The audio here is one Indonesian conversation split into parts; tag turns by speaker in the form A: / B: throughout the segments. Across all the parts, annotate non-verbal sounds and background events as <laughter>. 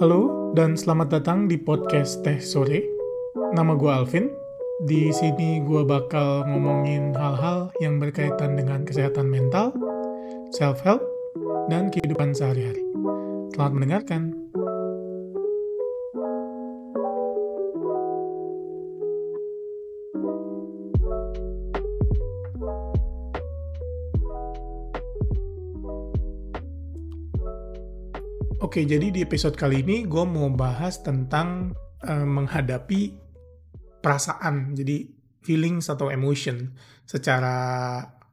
A: Halo dan selamat datang di podcast Teh Sore. Nama gue Alvin. Di sini gue bakal ngomongin hal-hal yang berkaitan dengan kesehatan mental, self-help, dan kehidupan sehari-hari. Selamat mendengarkan. Oke, jadi di episode kali ini gue mau bahas tentang uh, menghadapi perasaan, jadi feelings atau emotion. Secara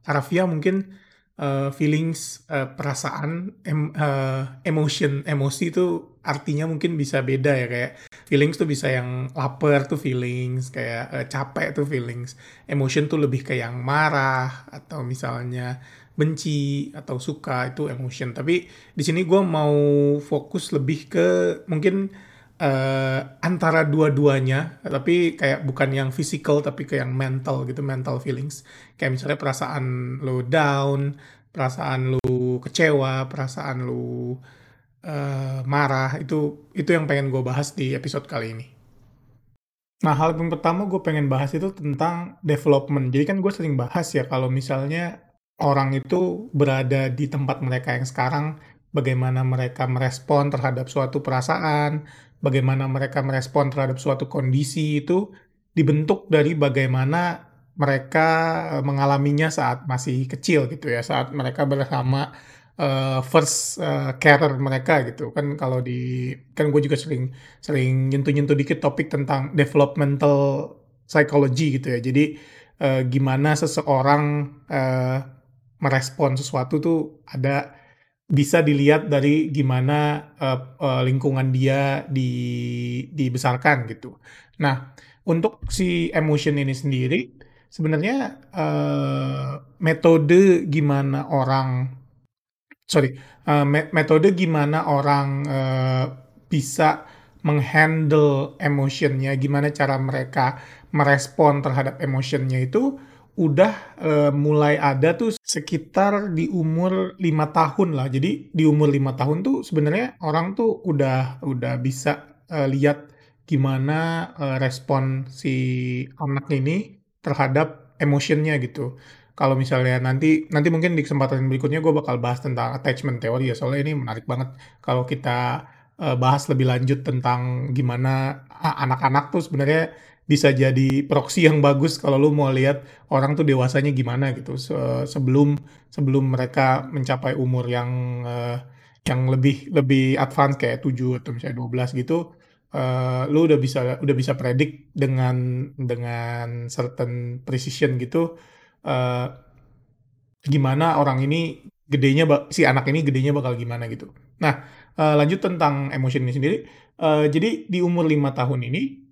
A: harafiah mungkin uh, feelings, uh, perasaan, em, uh, emotion, emosi itu artinya mungkin bisa beda ya kayak feelings tuh bisa yang lapar tuh feelings, kayak uh, capek tuh feelings, emotion tuh lebih kayak yang marah atau misalnya benci atau suka itu emotion. Tapi di sini gue mau fokus lebih ke mungkin uh, antara dua-duanya, tapi kayak bukan yang physical tapi kayak yang mental gitu, mental feelings. Kayak misalnya perasaan lo down, perasaan lo kecewa, perasaan lo uh, marah itu itu yang pengen gue bahas di episode kali ini. Nah, hal yang pertama gue pengen bahas itu tentang development. Jadi kan gue sering bahas ya kalau misalnya orang itu berada di tempat mereka yang sekarang, bagaimana mereka merespon terhadap suatu perasaan, bagaimana mereka merespon terhadap suatu kondisi itu dibentuk dari bagaimana mereka eh, mengalaminya saat masih kecil gitu ya, saat mereka bersama uh, first uh, carer mereka gitu kan kalau di kan gue juga sering sering nyentuh-nyentuh dikit topik tentang developmental psychology gitu ya, jadi uh, gimana seseorang uh, merespon sesuatu tuh ada bisa dilihat dari gimana uh, uh, lingkungan dia di dibesarkan gitu. Nah, untuk si emotion ini sendiri sebenarnya uh, metode gimana orang sorry uh, metode gimana orang uh, bisa menghandle emotionnya, gimana cara mereka merespon terhadap emotionnya itu udah uh, mulai ada tuh sekitar di umur lima tahun lah. Jadi di umur lima tahun tuh sebenarnya orang tuh udah udah bisa uh, lihat gimana uh, respon si anak ini terhadap emotionnya gitu. Kalau misalnya nanti nanti mungkin di kesempatan berikutnya gue bakal bahas tentang attachment theory ya soalnya ini menarik banget. Kalau kita uh, bahas lebih lanjut tentang gimana anak-anak tuh sebenarnya bisa jadi proxy yang bagus kalau lu mau lihat orang tuh dewasanya gimana gitu. Se sebelum sebelum mereka mencapai umur yang uh, yang lebih lebih advance kayak 7 atau misalnya 12 gitu uh, lu udah bisa udah bisa predik dengan dengan certain precision gitu uh, gimana orang ini gedenya si anak ini gedenya bakal gimana gitu. Nah, uh, lanjut tentang emotion ini sendiri. Uh, jadi di umur lima tahun ini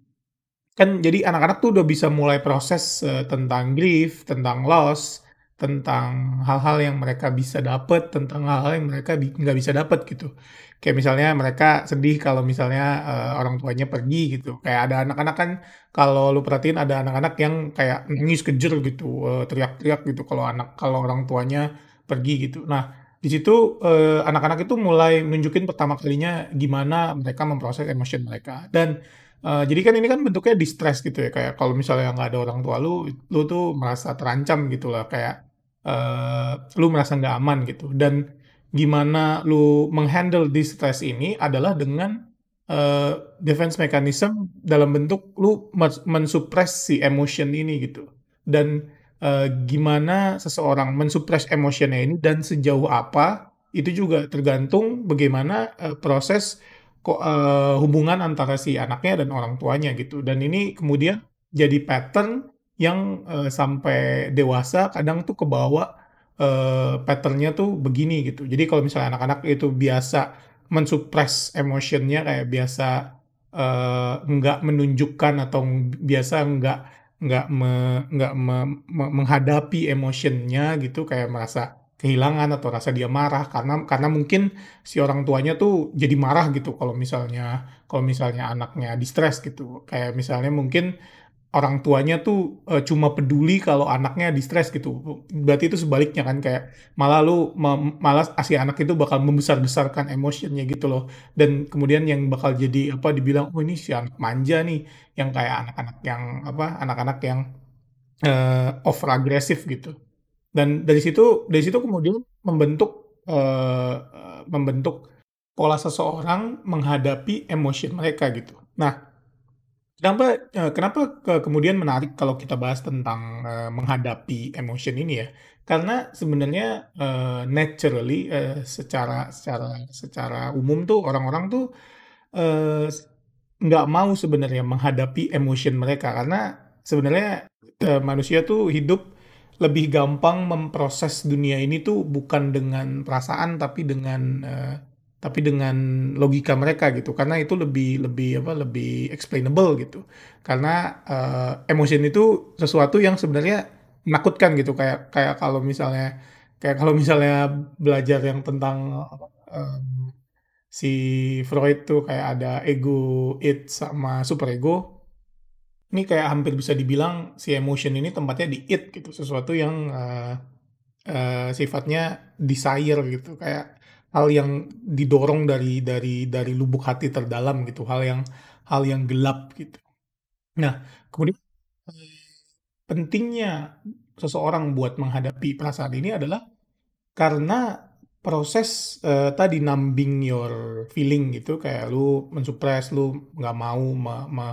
A: kan jadi anak-anak tuh udah bisa mulai proses uh, tentang grief, tentang loss, tentang hal-hal yang mereka bisa dapat, tentang hal-hal yang mereka nggak bisa dapat gitu. Kayak misalnya mereka sedih kalau misalnya uh, orang tuanya pergi gitu. Kayak ada anak-anak kan kalau lu perhatiin ada anak-anak yang kayak nangis kejer gitu, uh, teriak-teriak gitu kalau anak kalau orang tuanya pergi gitu. Nah, di situ uh, anak-anak itu mulai nunjukin pertama kalinya gimana mereka memproses emosi mereka dan Uh, jadi kan ini kan bentuknya distress gitu ya, kayak kalau misalnya nggak ada orang tua lu, lu tuh merasa terancam gitu lah, kayak uh, lu merasa nggak aman gitu. Dan gimana lu menghandle distress ini adalah dengan uh, defense mechanism dalam bentuk lu mensuppress si emotion ini gitu. Dan uh, gimana seseorang mensuppress emotionnya ini dan sejauh apa itu juga tergantung bagaimana uh, proses kok uh, hubungan antara si anaknya dan orang tuanya gitu. Dan ini kemudian jadi pattern yang uh, sampai dewasa kadang tuh kebawa uh, patternnya tuh begini gitu. Jadi kalau misalnya anak-anak itu biasa mensuppress emotionnya kayak biasa uh, nggak menunjukkan atau biasa nggak nggak me, nggak me, me, menghadapi emotionnya gitu kayak merasa kehilangan atau rasa dia marah karena karena mungkin si orang tuanya tuh jadi marah gitu kalau misalnya kalau misalnya anaknya distress gitu kayak misalnya mungkin orang tuanya tuh uh, cuma peduli kalau anaknya di stres gitu. Berarti itu sebaliknya kan kayak malah lu malah si anak itu bakal membesar-besarkan emosinya gitu loh. Dan kemudian yang bakal jadi apa dibilang oh ini si anak manja nih yang kayak anak-anak yang apa anak-anak yang uh, over agresif gitu. Dan dari situ dari situ kemudian membentuk uh, membentuk pola seseorang menghadapi emosi mereka gitu. Nah, Kenapa, uh, kenapa ke kemudian menarik kalau kita bahas tentang, uh, menghadapi emotion ini ya, karena sebenarnya, uh, naturally, uh, secara secara secara umum tuh orang-orang tuh, uh, nggak mau sebenarnya menghadapi emotion mereka, karena sebenarnya, uh, manusia tuh hidup lebih gampang memproses dunia ini tuh bukan dengan perasaan tapi dengan, uh, tapi dengan logika mereka gitu. Karena itu lebih lebih apa lebih explainable gitu. Karena uh, emotion itu sesuatu yang sebenarnya menakutkan gitu. Kayak kayak kalau misalnya kayak kalau misalnya belajar yang tentang um, si Freud tuh kayak ada ego it sama super ego ini kayak hampir bisa dibilang si emotion ini tempatnya di it gitu sesuatu yang uh, uh, sifatnya desire gitu kayak hal yang didorong dari dari dari lubuk hati terdalam gitu, hal yang hal yang gelap gitu. Nah, kemudian pentingnya seseorang buat menghadapi perasaan ini adalah karena proses uh, tadi numbing your feeling gitu kayak lu mensupres lu nggak mau me, me,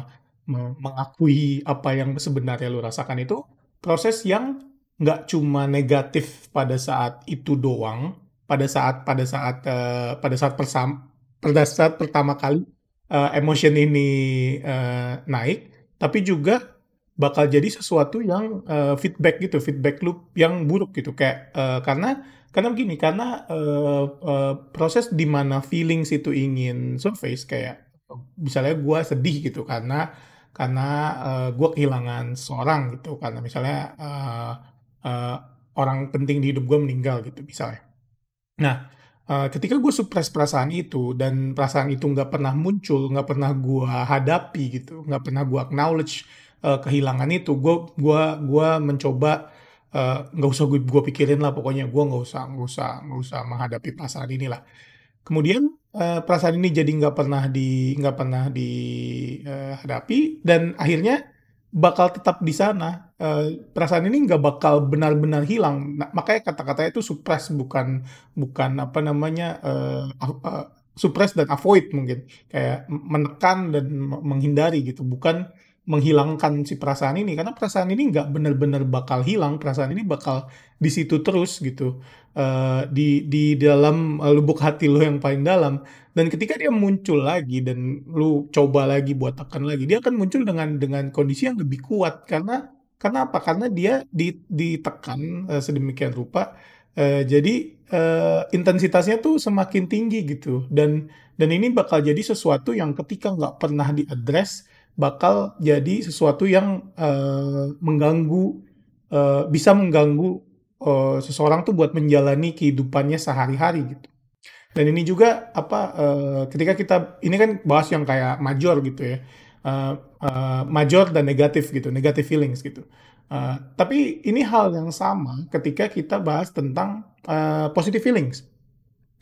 A: mengakui apa yang sebenarnya lu rasakan itu proses yang nggak cuma negatif pada saat itu doang pada saat pada saat uh, pada saat persam pada saat pertama kali uh, emotion ini uh, naik, tapi juga bakal jadi sesuatu yang uh, feedback gitu, feedback loop yang buruk gitu. Kayak uh, karena karena begini karena uh, uh, proses di mana feelings itu ingin surface kayak misalnya gue sedih gitu karena karena uh, gue kehilangan seorang gitu karena misalnya uh, uh, orang penting di hidup gue meninggal gitu misalnya Nah, uh, ketika gue suppress perasaan itu dan perasaan itu nggak pernah muncul, nggak pernah gue hadapi gitu, nggak pernah gue acknowledge uh, kehilangan itu, gue gua gua mencoba uh, nggak usah gue gue pikirin lah pokoknya gue nggak usah nggak usah nggak usah menghadapi perasaan inilah. Kemudian uh, perasaan ini jadi nggak pernah di nggak pernah dihadapi uh, dan akhirnya bakal tetap di sana. Uh, perasaan ini nggak bakal benar-benar hilang. Nah, makanya kata-katanya itu suppress bukan bukan apa namanya uh, uh, suppress dan avoid mungkin kayak menekan dan menghindari gitu. Bukan menghilangkan si perasaan ini karena perasaan ini nggak benar-benar bakal hilang. Perasaan ini bakal di situ terus gitu. Uh, di di dalam lubuk hati lo yang paling dalam dan ketika dia muncul lagi dan lu coba lagi buat tekan lagi, dia akan muncul dengan dengan kondisi yang lebih kuat karena karena apa? Karena dia di, ditekan uh, sedemikian rupa, uh, jadi uh, intensitasnya tuh semakin tinggi gitu dan dan ini bakal jadi sesuatu yang ketika nggak pernah diadres bakal jadi sesuatu yang uh, mengganggu uh, bisa mengganggu uh, seseorang tuh buat menjalani kehidupannya sehari-hari gitu. Dan ini juga apa uh, ketika kita ini kan bahas yang kayak major gitu ya. Uh, uh, major dan negatif gitu, negative feelings gitu. Uh, tapi ini hal yang sama ketika kita bahas tentang uh, positive feelings.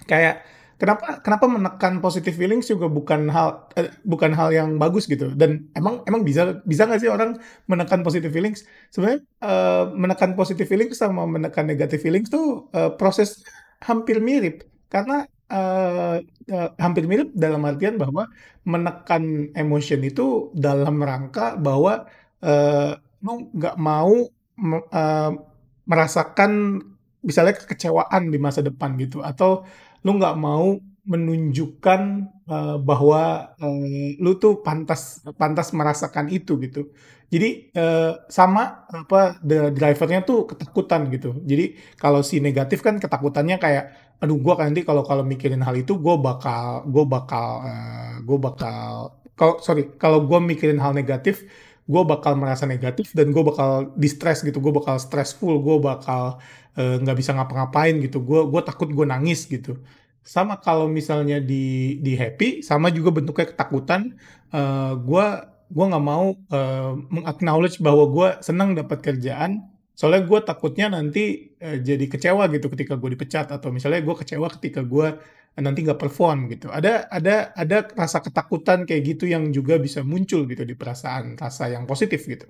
A: Kayak kenapa kenapa menekan positive feelings juga bukan hal eh, bukan hal yang bagus gitu? Dan emang emang bisa bisa nggak sih orang menekan positive feelings? Sebenarnya uh, menekan positive feelings sama menekan negative feelings tuh uh, proses hampir mirip. Karena uh, uh, hampir mirip dalam artian bahwa menekan emotion itu dalam rangka bahwa uh, nggak mau uh, merasakan misalnya kekecewaan di masa depan gitu. Atau lu nggak mau menunjukkan uh, bahwa uh, lu tuh pantas pantas merasakan itu gitu. Jadi uh, sama apa the drivernya tuh ketakutan gitu. Jadi kalau si negatif kan ketakutannya kayak aduh gue kan nanti kalau kalau mikirin hal itu gue bakal gue bakal uh, gue bakal kalau sorry kalau gue mikirin hal negatif gue bakal merasa negatif dan gue bakal distress gitu gue bakal stressful gue bakal nggak uh, bisa ngapa-ngapain gitu. Gue gue takut gue nangis gitu. Sama kalau misalnya di di happy sama juga bentuknya ketakutan uh, gue gue nggak mau uh, mengaknowledge bahwa gue senang dapat kerjaan. Soalnya gue takutnya nanti uh, jadi kecewa gitu ketika gue dipecat atau misalnya gue kecewa ketika gue nanti nggak perform gitu. Ada ada ada rasa ketakutan kayak gitu yang juga bisa muncul gitu di perasaan rasa yang positif gitu.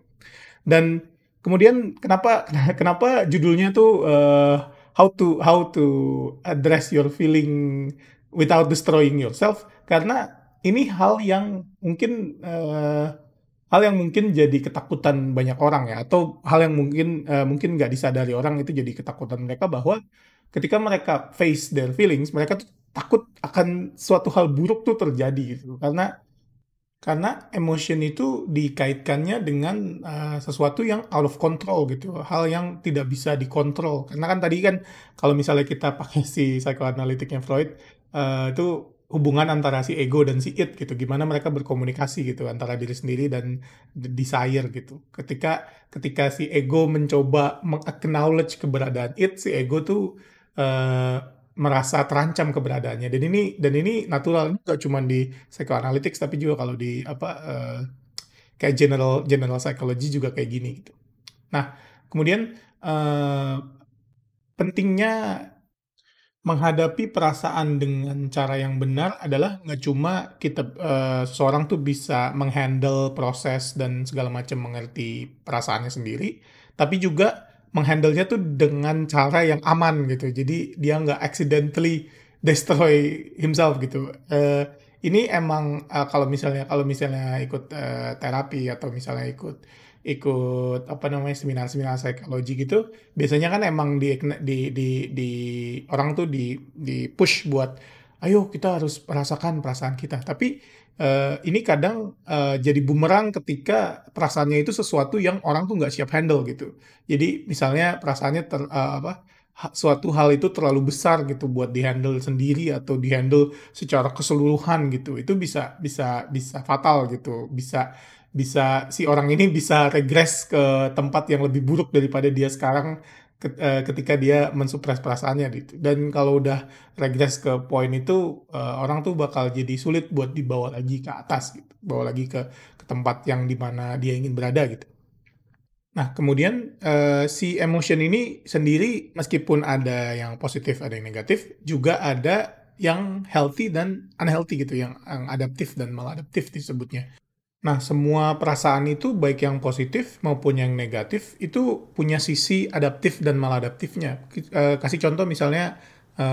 A: Dan kemudian kenapa <laughs> kenapa judulnya tuh uh, how to how to address your feeling without destroying yourself? Karena ini hal yang mungkin uh, hal yang mungkin jadi ketakutan banyak orang ya. Atau hal yang mungkin uh, mungkin nggak disadari orang itu jadi ketakutan mereka bahwa ketika mereka face their feelings mereka tuh takut akan suatu hal buruk tuh terjadi gitu. Karena karena emotion itu dikaitkannya dengan uh, sesuatu yang out of control gitu. Hal yang tidak bisa dikontrol. Karena kan tadi kan kalau misalnya kita <laughs> pakai si psychoanalyticnya Freud uh, itu hubungan antara si ego dan si it gitu. Gimana mereka berkomunikasi gitu antara diri sendiri dan desire gitu. Ketika ketika si ego mencoba mengaknowledge keberadaan it si ego tuh uh, merasa terancam keberadaannya. Dan ini dan ini natural nggak cuma di psychoanalytics tapi juga kalau di apa uh, kayak general general psychology juga kayak gini gitu. Nah kemudian uh, pentingnya menghadapi perasaan dengan cara yang benar adalah nggak cuma kita uh, seorang tuh bisa menghandle proses dan segala macam mengerti perasaannya sendiri, tapi juga menghandlenya tuh dengan cara yang aman gitu. Jadi dia nggak accidentally destroy himself gitu. Uh, ini emang uh, kalau misalnya kalau misalnya ikut uh, terapi atau misalnya ikut ikut apa namanya seminar-seminar psikologi gitu biasanya kan emang di di di, di orang tuh di di push buat ayo kita harus merasakan perasaan kita tapi uh, ini kadang uh, jadi bumerang ketika perasaannya itu sesuatu yang orang tuh nggak siap handle gitu. Jadi misalnya perasaannya ter, uh, apa suatu hal itu terlalu besar gitu buat dihandle sendiri atau dihandle secara keseluruhan gitu. Itu bisa bisa bisa fatal gitu. Bisa bisa si orang ini bisa regres ke tempat yang lebih buruk daripada dia sekarang ketika dia mensupres perasaannya gitu. Dan kalau udah regres ke poin itu uh, orang tuh bakal jadi sulit buat dibawa lagi ke atas gitu, bawa lagi ke, ke tempat yang di mana dia ingin berada gitu. Nah, kemudian uh, si emotion ini sendiri meskipun ada yang positif, ada yang negatif, juga ada yang healthy dan unhealthy gitu, yang adaptif dan maladaptif disebutnya. Nah, semua perasaan itu baik yang positif maupun yang negatif itu punya sisi adaptif dan maladaptifnya. E, kasih contoh misalnya e,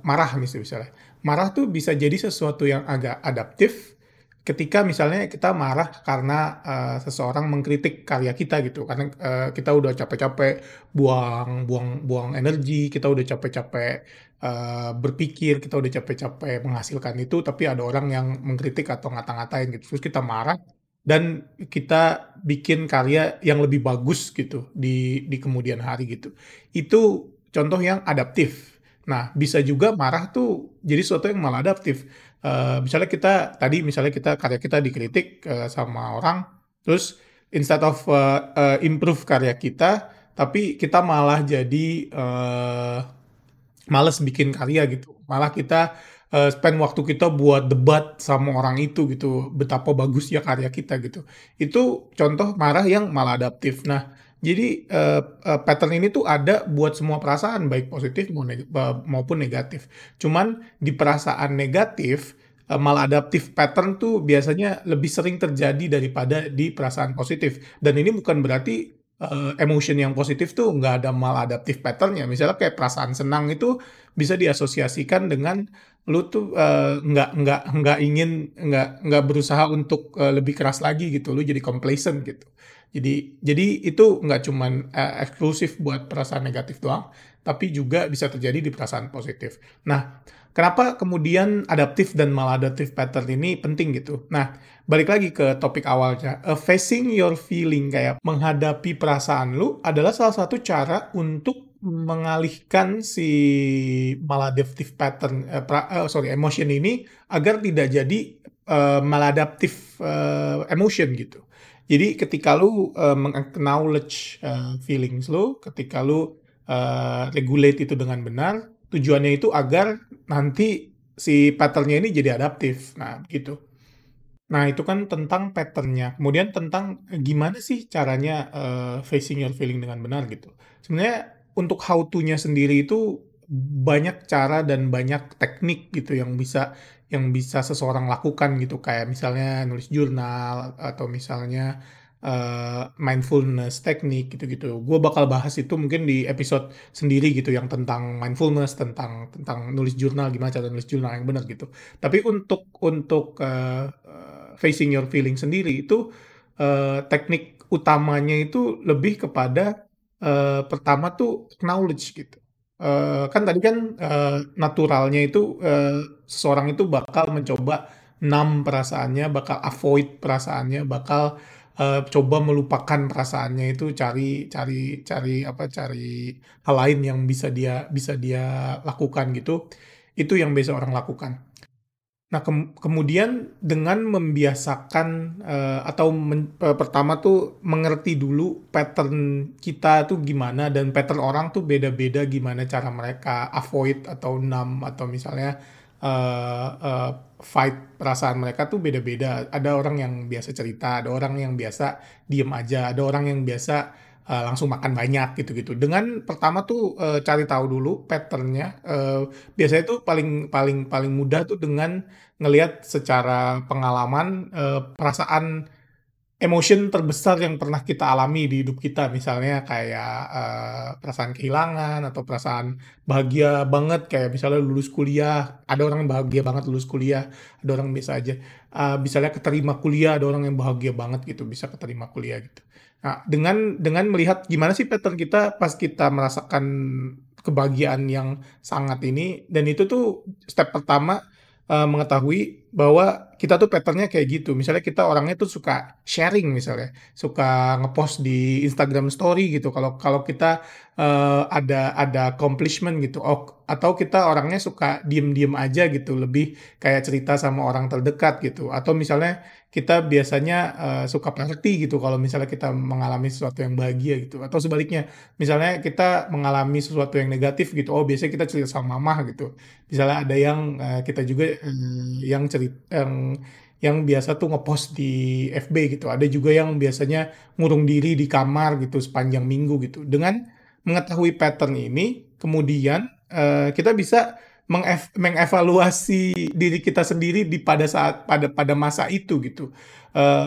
A: marah misalnya. Marah tuh bisa jadi sesuatu yang agak adaptif ketika misalnya kita marah karena uh, seseorang mengkritik karya kita gitu karena uh, kita udah capek-capek buang buang buang energi kita udah capek-capek uh, berpikir kita udah capek-capek menghasilkan itu tapi ada orang yang mengkritik atau ngata-ngatain gitu. Terus kita marah dan kita bikin karya yang lebih bagus gitu di di kemudian hari gitu. Itu contoh yang adaptif. Nah bisa juga marah tuh jadi sesuatu yang malah adaptif Uh, misalnya kita tadi misalnya kita karya kita dikritik uh, sama orang, terus instead of uh, uh, improve karya kita, tapi kita malah jadi uh, males bikin karya gitu. Malah kita uh, spend waktu kita buat debat sama orang itu gitu, betapa bagus ya karya kita gitu. Itu contoh marah yang malah adaptif. Nah, jadi uh, uh, pattern ini tuh ada buat semua perasaan baik positif maupun negatif. Cuman di perasaan negatif maladaptif pattern tuh biasanya lebih sering terjadi daripada di perasaan positif. Dan ini bukan berarti uh, emotion yang positif tuh nggak ada maladaptif patternnya. Misalnya kayak perasaan senang itu bisa diasosiasikan dengan lu tuh uh, nggak nggak ingin nggak nggak berusaha untuk uh, lebih keras lagi gitu. Lu jadi complacent gitu. Jadi jadi itu nggak cuman uh, eksklusif buat perasaan negatif doang, tapi juga bisa terjadi di perasaan positif. Nah, kenapa kemudian adaptif dan maladaptif pattern ini penting gitu? Nah, balik lagi ke topik awalnya, uh, facing your feeling kayak menghadapi perasaan lu adalah salah satu cara untuk mengalihkan si maladaptive pattern, uh, pra, uh, sorry emotion ini agar tidak jadi uh, maladaptive uh, emotion gitu. Jadi ketika lu uh, meng-acknowledge uh, feelings lu, ketika lu uh, regulate itu dengan benar, tujuannya itu agar nanti si patternnya ini jadi adaptif. Nah, gitu. Nah, itu kan tentang pattern-nya. Kemudian tentang gimana sih caranya, eee, facing your feeling dengan benar gitu. Sebenarnya untuk how to-nya sendiri itu banyak cara dan banyak teknik gitu yang bisa yang bisa seseorang lakukan gitu. Kayak misalnya nulis jurnal atau misalnya, eee, mindfulness teknik gitu-gitu. Gue bakal bahas itu mungkin di episode sendiri gitu yang tentang mindfulness, tentang tentang nulis jurnal, gimana cara nulis jurnal yang benar gitu. Tapi untuk untuk, eee, facing your feeling sendiri itu, eee, teknik utamanya itu lebih kepada, eee, pertama tuh acknowledge gitu. Eee, kan tadi kan, eee, naturalnya itu, eee, seseorang itu bakal mencoba numb perasaannya, bakal avoid perasaannya, bakal, eee, coba melupakan perasaannya itu cari cari cari apa, cari hal lain yang bisa dia bisa dia lakukan gitu. Itu yang biasa orang lakukan. Nah, kem kemudian dengan membiasakan, eee, atau men eee, pertama tuh mengerti dulu pattern kita tuh gimana dan pattern orang tuh beda-beda gimana cara mereka avoid atau numb atau misalnya, eee eee, fight perasaan mereka tuh beda-beda. Ada orang yang biasa cerita, ada orang yang biasa diem aja, ada orang yang biasa, eee, langsung makan banyak gitu-gitu. Dengan pertama tuh, eee, cari tahu dulu pattern-nya, eee, biasanya tuh paling paling paling mudah tuh dengan ngelihat secara pengalaman, eee, perasaan emotion terbesar yang pernah kita alami di hidup kita. Misalnya kayak, eee, perasaan kehilangan atau perasaan bahagia banget kayak misalnya lulus kuliah, ada orang yang bahagia banget lulus kuliah, ada orang biasa aja. Eee, misalnya keterima kuliah, ada orang yang bahagia banget gitu bisa keterima kuliah gitu. Nah, dengan dengan melihat gimana sih pattern kita pas kita merasakan kebahagiaan yang sangat ini dan itu tuh step pertama, eee, mengetahui bahwa kita tuh pattern-nya kayak gitu. Misalnya kita orangnya tuh suka sharing misalnya, suka nge-post di Instagram story gitu kalau kalau kita, eee, ada ada accomplishment gitu, ok atau kita orangnya suka diem-diem aja gitu, lebih kayak cerita sama orang terdekat gitu, atau misalnya kita biasanya, eee, suka plenty gitu kalau misalnya kita mengalami sesuatu yang bahagia gitu, atau sebaliknya, misalnya kita mengalami sesuatu yang negatif gitu, oh biasanya kita cerita sama mama gitu. Misalnya ada yang, eee, kita juga, eee, yang cerit yang yang biasa tuh nge-post di FB gitu, ada juga yang biasanya ngurung diri di kamar gitu sepanjang minggu gitu. Dengan mengetahui pattern ini, kemudian, eee, kita bisa mengef mengevaluasi diri kita sendiri di pada saat pada pada masa itu gitu. Eee,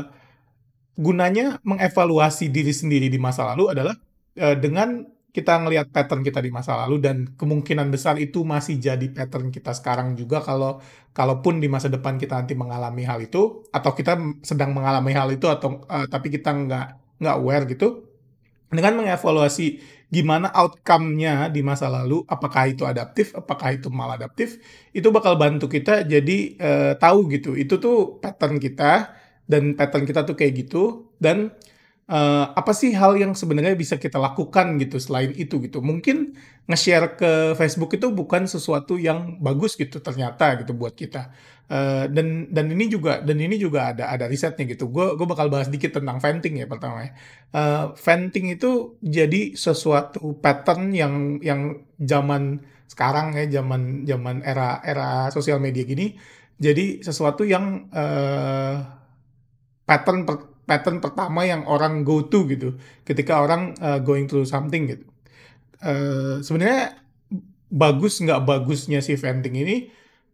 A: gunanya mengevaluasi diri sendiri di masa lalu adalah, eee, dengan kita ngelihat pattern kita di masa lalu dan kemungkinan besar itu masih jadi pattern kita sekarang juga kalau kalaupun di masa depan kita nanti mengalami hal itu atau kita sedang mengalami hal itu atau, eee, tapi kita nggak nggak aware gitu, dengan mengevaluasi gimana outcome-nya di masa lalu, apakah itu adaptif, apakah itu maladaptif, itu bakal bantu kita jadi, eee, tahu gitu, itu tuh pattern kita dan pattern kita tuh kayak gitu dan, eee, apa sih hal yang sebenarnya bisa kita lakukan gitu selain itu gitu. Mungkin nge-share ke Facebook itu bukan sesuatu yang bagus gitu ternyata gitu buat kita. Eee, dan dan ini juga dan ini juga ada ada risetnya gitu. Gue gue bakal bahas dikit tentang venting ya pertama ya. Eee, venting itu jadi sesuatu pattern yang yang zaman sekarang ya, zaman zaman era era sosial media gini, jadi sesuatu yang, eee, pattern per pattern pertama yang orang go to gitu, ketika orang, eee, going through something gitu. Eee, sebenarnya bagus nggak bagusnya si venting ini,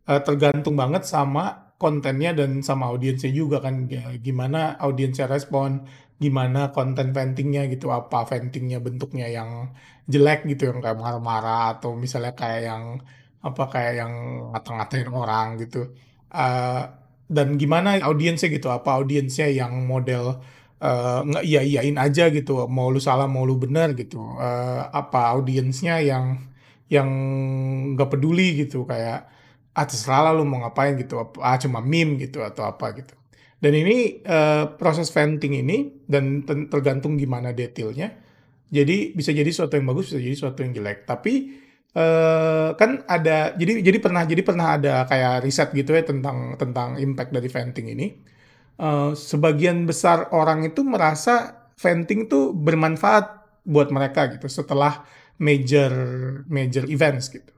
A: eee, tergantung banget sama kontennya dan sama audiensnya juga kan, ya gimana audiensnya respon, gimana konten ventingnya gitu, apa ventingnya bentuknya yang jelek gitu, yang kayak marah-marah atau misalnya kayak yang, apa, kayak yang ngata-ngatain orang gitu. Eee, dan gimana audiensnya gitu, apa audiensnya yang model, eee, ngeiya-iyain aja gitu, mau lu salah mau lu bener gitu, eee, apa audiensnya yang yang nggak peduli gitu, kayak, "Ah, terserah lu mau ngapain," gitu, ah, cuma meme gitu atau apa gitu. Dan ini, eee, proses venting ini dan tergantung gimana detailnya, jadi bisa jadi sesuatu yang bagus, bisa jadi sesuatu yang jelek. Tapi, eee, kan ada jadi jadi pernah jadi pernah ada kayak riset gitu ya tentang tentang impact dari venting ini, eee, sebagian besar orang itu merasa venting tuh bermanfaat buat mereka gitu setelah major major events gitu.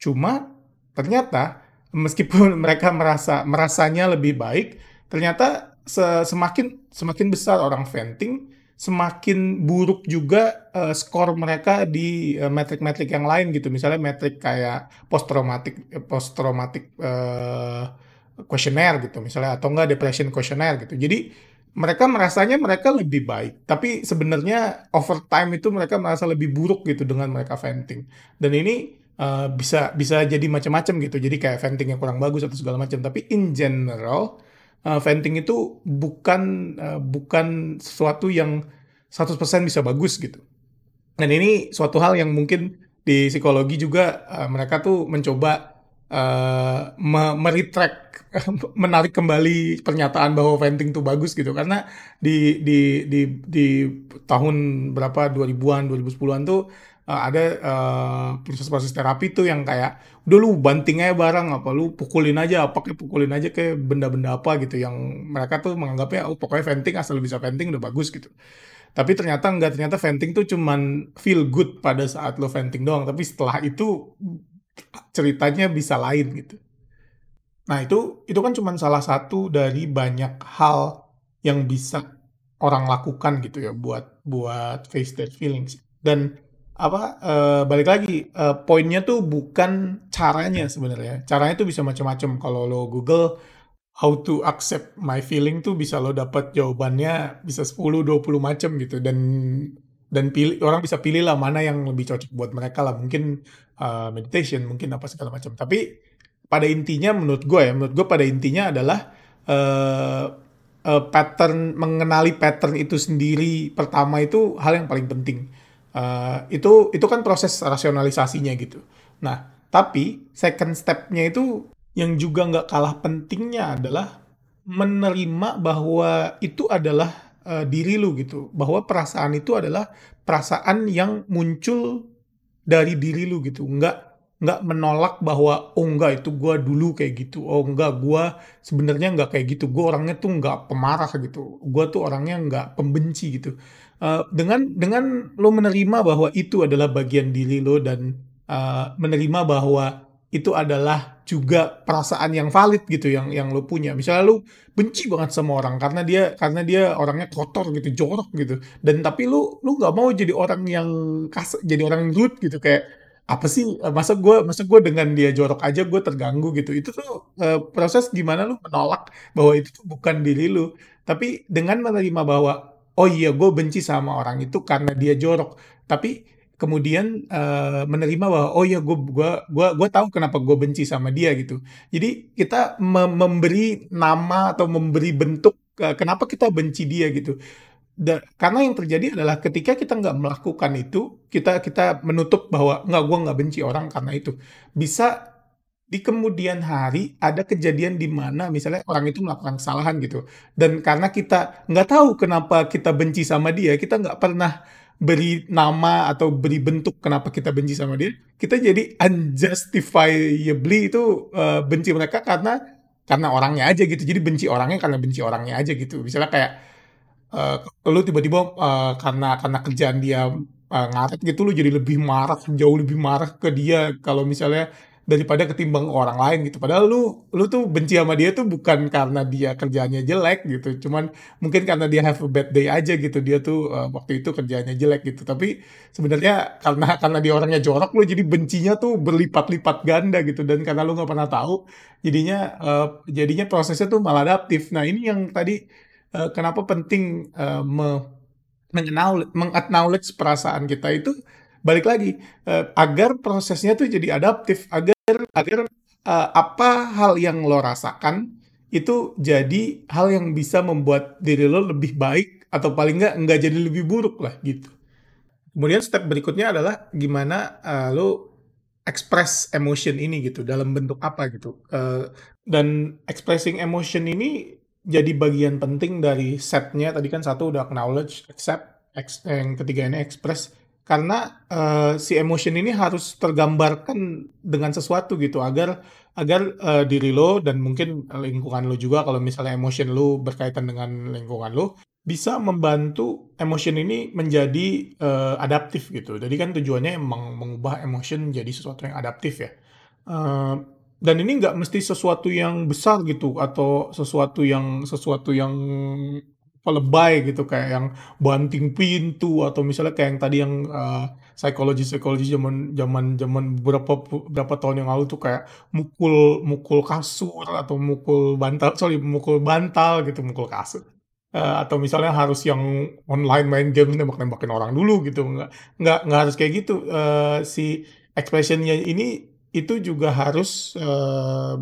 A: Cuma ternyata meskipun <laughs> mereka merasa merasanya lebih baik, ternyata se semakin semakin besar orang venting, semakin buruk juga uh, skor mereka di uh, metrik-metrik yang lain gitu. Misalnya metrik kayak post traumatic post traumatic uh, questionnaire gitu misalnya atau enggak depression questionnaire gitu. Jadi mereka merasanya mereka lebih baik, tapi sebenarnya over time itu mereka merasa lebih buruk gitu dengan mereka venting. Dan ini uh, bisa bisa jadi macam-macam gitu. Jadi kayak venting yang kurang bagus atau segala macam. Tapi in general uh, venting itu bukan uh, bukan sesuatu yang 100% bisa bagus gitu. Dan ini suatu hal yang mungkin di psikologi juga uh, mereka tuh mencoba uh, meretract <laughs> menarik kembali pernyataan bahwa venting itu bagus gitu karena di di di di tahun berapa 2000-an 2010-an tuh uh, ada proses-proses uh, terapi tuh yang kayak udah lu banting aja barang apa lu pukulin aja apa kayak pukulin aja kayak benda-benda apa gitu. Yang mereka tuh menganggapnya oh pokoknya venting asal bisa venting udah bagus gitu. Tapi ternyata enggak ternyata venting tuh cuman feel good pada saat lo venting doang tapi setelah itu ceritanya bisa lain gitu. Nah itu itu kan cuman salah satu dari banyak hal yang bisa orang lakukan gitu ya buat buat face that feelings. Dan apa uh, balik lagi uh, poinnya tuh bukan caranya sebenarnya. Caranya tuh bisa macam-macam. Kalau lo Google how to accept my feeling tuh bisa lo dapat jawabannya bisa 10 20 macam gitu. Dan dan pilih orang bisa pilih lah mana yang lebih cocok buat mereka lah. Mungkin uh, meditation mungkin apa segala macam. Tapi pada intinya menurut gue ya menurut gue pada intinya adalah uh, uh, pattern mengenali pattern itu sendiri pertama itu hal yang paling penting Uh, itu itu kan proses rasionalisasinya gitu. Nah, tapi second stepnya itu yang juga nggak kalah pentingnya adalah menerima bahwa itu adalah uh, diri lu gitu, bahwa perasaan itu adalah perasaan yang muncul dari diri lu gitu, nggak nggak menolak bahwa oh enggak itu gue dulu kayak gitu, oh enggak gue sebenarnya nggak kayak gitu, gue orangnya tuh nggak pemarah gitu, gue tuh orangnya nggak pembenci gitu Uh, dengan dengan lo menerima bahwa itu adalah bagian diri lo dan uh, menerima bahwa itu adalah juga perasaan yang valid gitu yang yang lo punya. Misalnya lo benci banget sama orang karena dia karena dia orangnya kotor gitu, jorok gitu. Dan tapi lo lo nggak mau jadi orang yang kas jadi orang rude gitu kayak apa sih masa gue masa gue dengan dia jorok aja gue terganggu gitu itu tuh uh, proses gimana lu menolak bahwa itu tuh bukan diri lu tapi dengan menerima bahwa oh iya gue benci sama orang itu karena dia jorok. Tapi kemudian uh, menerima bahwa oh iya gue gua gua gua tahu kenapa gue benci sama dia gitu. Jadi kita me memberi nama atau memberi bentuk uh, kenapa kita benci dia gitu. Da, karena yang terjadi adalah ketika kita nggak melakukan itu kita kita menutup bahwa nggak gue nggak benci orang karena itu. Bisa di kemudian hari ada kejadian di mana misalnya orang itu melakukan kesalahan gitu. Dan karena kita nggak tahu kenapa kita benci sama dia kita nggak pernah beri nama atau beri bentuk kenapa kita benci sama dia kita jadi unjustifiably itu uh, benci mereka karena karena orangnya aja gitu. Jadi benci orangnya karena benci orangnya aja gitu. Misalnya kayak uh, lu tiba-tiba uh, karena karena kerjaan dia uh, ngaret gitu lu jadi lebih marah jauh lebih marah ke dia. Kalau misalnya daripada ketimbang orang lain gitu. Padahal lu lu tuh benci sama dia tuh bukan karena dia kerjanya jelek gitu. Cuman mungkin karena dia have a bad day aja gitu. Dia tuh uh, waktu itu kerjanya jelek gitu. Tapi sebenarnya karena karena dia orangnya jorok lu jadi bencinya tuh berlipat-lipat ganda gitu dan karena lu nggak pernah tahu jadinya uh, jadinya prosesnya tuh malah adaptif. Nah, ini yang tadi uh, kenapa penting uh, me mengenal mengacknowledge perasaan kita itu balik lagi uh, agar prosesnya tuh jadi adaptif agar agar uh, apa hal yang lo rasakan itu jadi hal yang bisa membuat diri lo lebih baik atau paling nggak nggak jadi lebih buruk lah gitu. Kemudian step berikutnya adalah gimana uh, lo express emotion ini gitu dalam bentuk apa gitu. Uh, dan expressing emotion ini jadi bagian penting dari setnya tadi kan satu udah acknowledge, accept, ex, yang ketiga ini express karena uh, si emotion ini harus tergambarkan dengan sesuatu gitu agar agar uh, diri lo dan mungkin lingkungan lo juga kalau misalnya emotion lo berkaitan dengan lingkungan lo bisa membantu emotion ini menjadi uh, adaptif gitu. Jadi kan tujuannya emang mengubah emotion menjadi sesuatu yang adaptif ya. Uh, dan ini nggak mesti sesuatu yang besar gitu atau sesuatu yang sesuatu yang lebay gitu kayak yang banting pintu atau misalnya kayak yang tadi yang uh, psikologi psikologi zaman zaman zaman beberapa beberapa tahun yang lalu tuh kayak mukul mukul kasur atau mukul bantal sorry mukul bantal gitu mukul kasur. Uh, atau misalnya harus yang online main game nembak nembakin orang dulu gitu nggak nggak nggak harus kayak gitu. Uh, si expressionnya ini itu juga harus uh,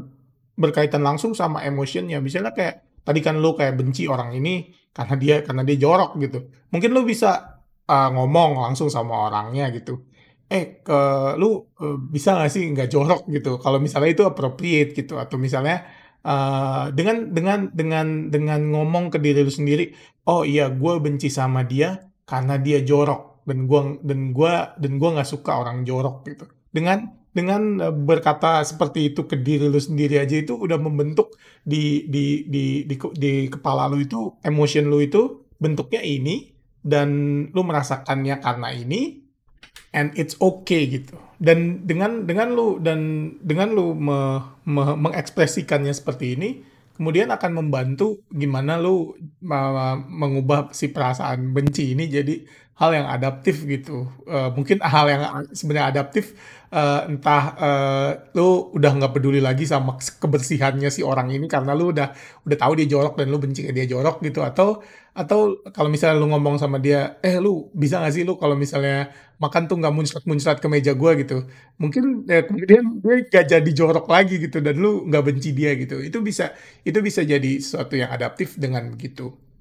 A: berkaitan langsung sama emotionnya. Misalnya kayak tadi kan lu kayak benci orang ini karena dia karena dia jorok gitu. Mungkin lu bisa uh, ngomong langsung sama orangnya gitu. Eh, ke lu uh, bisa gak sih nggak jorok gitu? Kalau misalnya itu appropriate gitu atau misalnya uh, dengan dengan dengan dengan ngomong ke diri lu sendiri, oh iya gue benci sama dia karena dia jorok dan gue dan gue dan gue nggak suka orang jorok gitu. Dengan dengan eh, berkata seperti itu ke diri lu sendiri aja itu udah membentuk di di di di, di kepala lu itu emotion lu itu bentuknya ini dan lu merasakannya karena ini and it's okay gitu dan dengan dengan lu dan dengan lu me, me, mengekspresikannya seperti ini kemudian akan membantu gimana lu mengubah si perasaan benci ini jadi hal yang adaptif gitu. Uh, mungkin hal yang sebenarnya adaptif uh, entah uh, lu udah nggak peduli lagi sama kebersihannya si orang ini karena lu udah udah tahu dia jorok dan lu benci dia jorok gitu. Atau atau kalau misalnya lu ngomong sama dia eh lu bisa gak sih lu kalau misalnya makan tuh nggak muncrat muncrat ke meja gue gitu. Mungkin ya, kemudian dia gak jadi jorok lagi gitu dan lu nggak benci dia gitu. Itu bisa itu bisa jadi sesuatu yang adaptif dengan begitu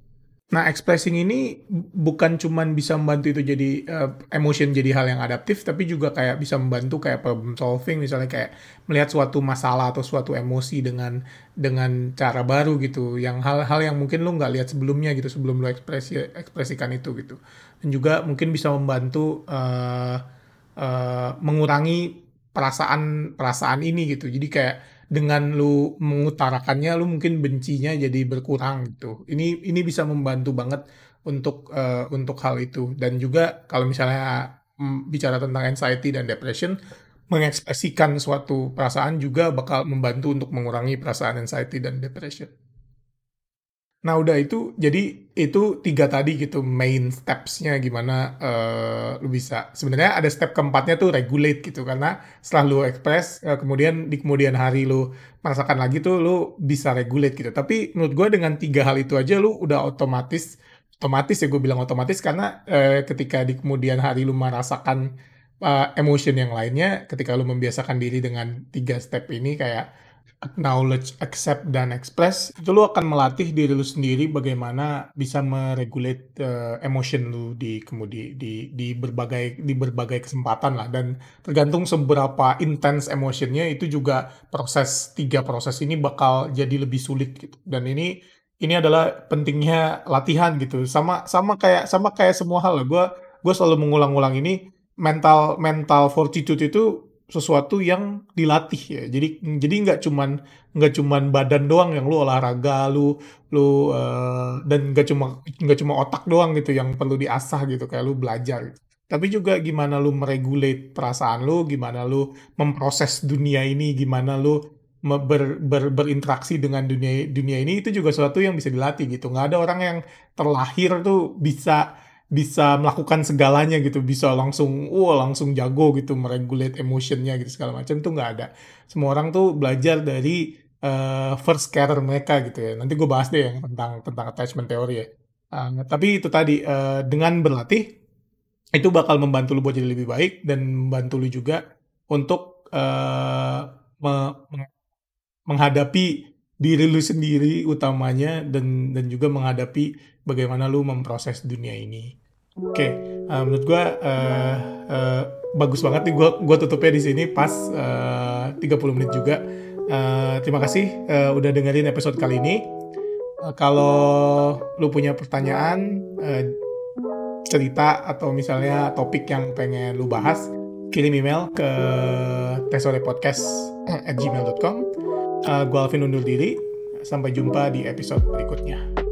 A: Nah, expressing ini bukan cuman bisa membantu itu jadi uh, emotion jadi hal yang adaptif, tapi juga kayak bisa membantu kayak problem solving, misalnya kayak melihat suatu masalah atau suatu emosi dengan dengan cara baru gitu, yang hal-hal yang mungkin lo nggak lihat sebelumnya gitu, sebelum lo ekspresi ekspresikan itu gitu. Dan juga mungkin bisa membantu uh, uh, mengurangi perasaan perasaan ini gitu. Jadi kayak dengan lu mengutarakannya lu mungkin bencinya jadi berkurang gitu. Ini ini bisa membantu banget untuk uh, untuk hal itu dan juga kalau misalnya um, bicara tentang anxiety dan depression mengekspresikan suatu perasaan juga bakal membantu untuk mengurangi perasaan anxiety dan depression. Nah udah itu jadi itu tiga tadi gitu main stepsnya gimana uh, lu bisa. Sebenarnya ada step keempatnya tuh regulate gitu karena setelah lu express uh, kemudian di kemudian hari lu merasakan lagi tuh lu bisa regulate gitu. Tapi menurut gue dengan tiga hal itu aja lu udah otomatis otomatis ya gue bilang otomatis karena uh, ketika di kemudian hari lu merasakan uh, emotion yang lainnya ketika lu membiasakan diri dengan tiga step ini kayak acknowledge, accept, dan express, itu lu akan melatih diri lu sendiri bagaimana bisa meregulate uh, emotion lu di kemudi di di berbagai di berbagai kesempatan lah. Dan tergantung seberapa intense emotionnya itu juga proses tiga proses ini bakal jadi lebih sulit gitu. Dan ini ini adalah pentingnya latihan gitu. Sama sama kayak sama kayak semua hal gue gue selalu mengulang-ulang ini mental mental fortitude itu sesuatu yang dilatih ya. Jadi jadi nggak cuman nggak cuman badan doang yang lu olahraga, lu lu uh, dan nggak cuma nggak cuma otak doang gitu yang perlu diasah gitu kayak lu belajar. Gitu. Tapi juga gimana lu meregulate perasaan lu, gimana lu memproses dunia ini, gimana lu ber, ber, berinteraksi dengan dunia dunia ini itu juga sesuatu yang bisa dilatih gitu. Nggak ada orang yang terlahir tuh bisa bisa melakukan segalanya gitu bisa langsung wah langsung jago gitu meregulate emotionnya gitu segala macam tuh nggak ada. Semua orang tuh belajar dari uh, first carer mereka gitu ya. Nanti gue bahas deh yang tentang tentang attachment theory ya. Uh, tapi itu tadi uh, dengan berlatih itu bakal membantu lu buat jadi lebih baik dan membantu lu juga untuk uh, me menghadapi diri lu sendiri utamanya dan dan juga menghadapi bagaimana lu memproses dunia ini. Oke, okay. uh, eh, menurut gue uh, uh, bagus banget nih gue gue tutupnya di sini pas uh, 30 menit juga. Uh, terima kasih uh, udah dengerin episode kali ini. Uh, kalau lu punya pertanyaan, uh, cerita atau misalnya topik yang pengen lu bahas, kirim email ke tesorepodcast@gmail.com. Uh, gue Alvin undur diri. Sampai jumpa di episode berikutnya.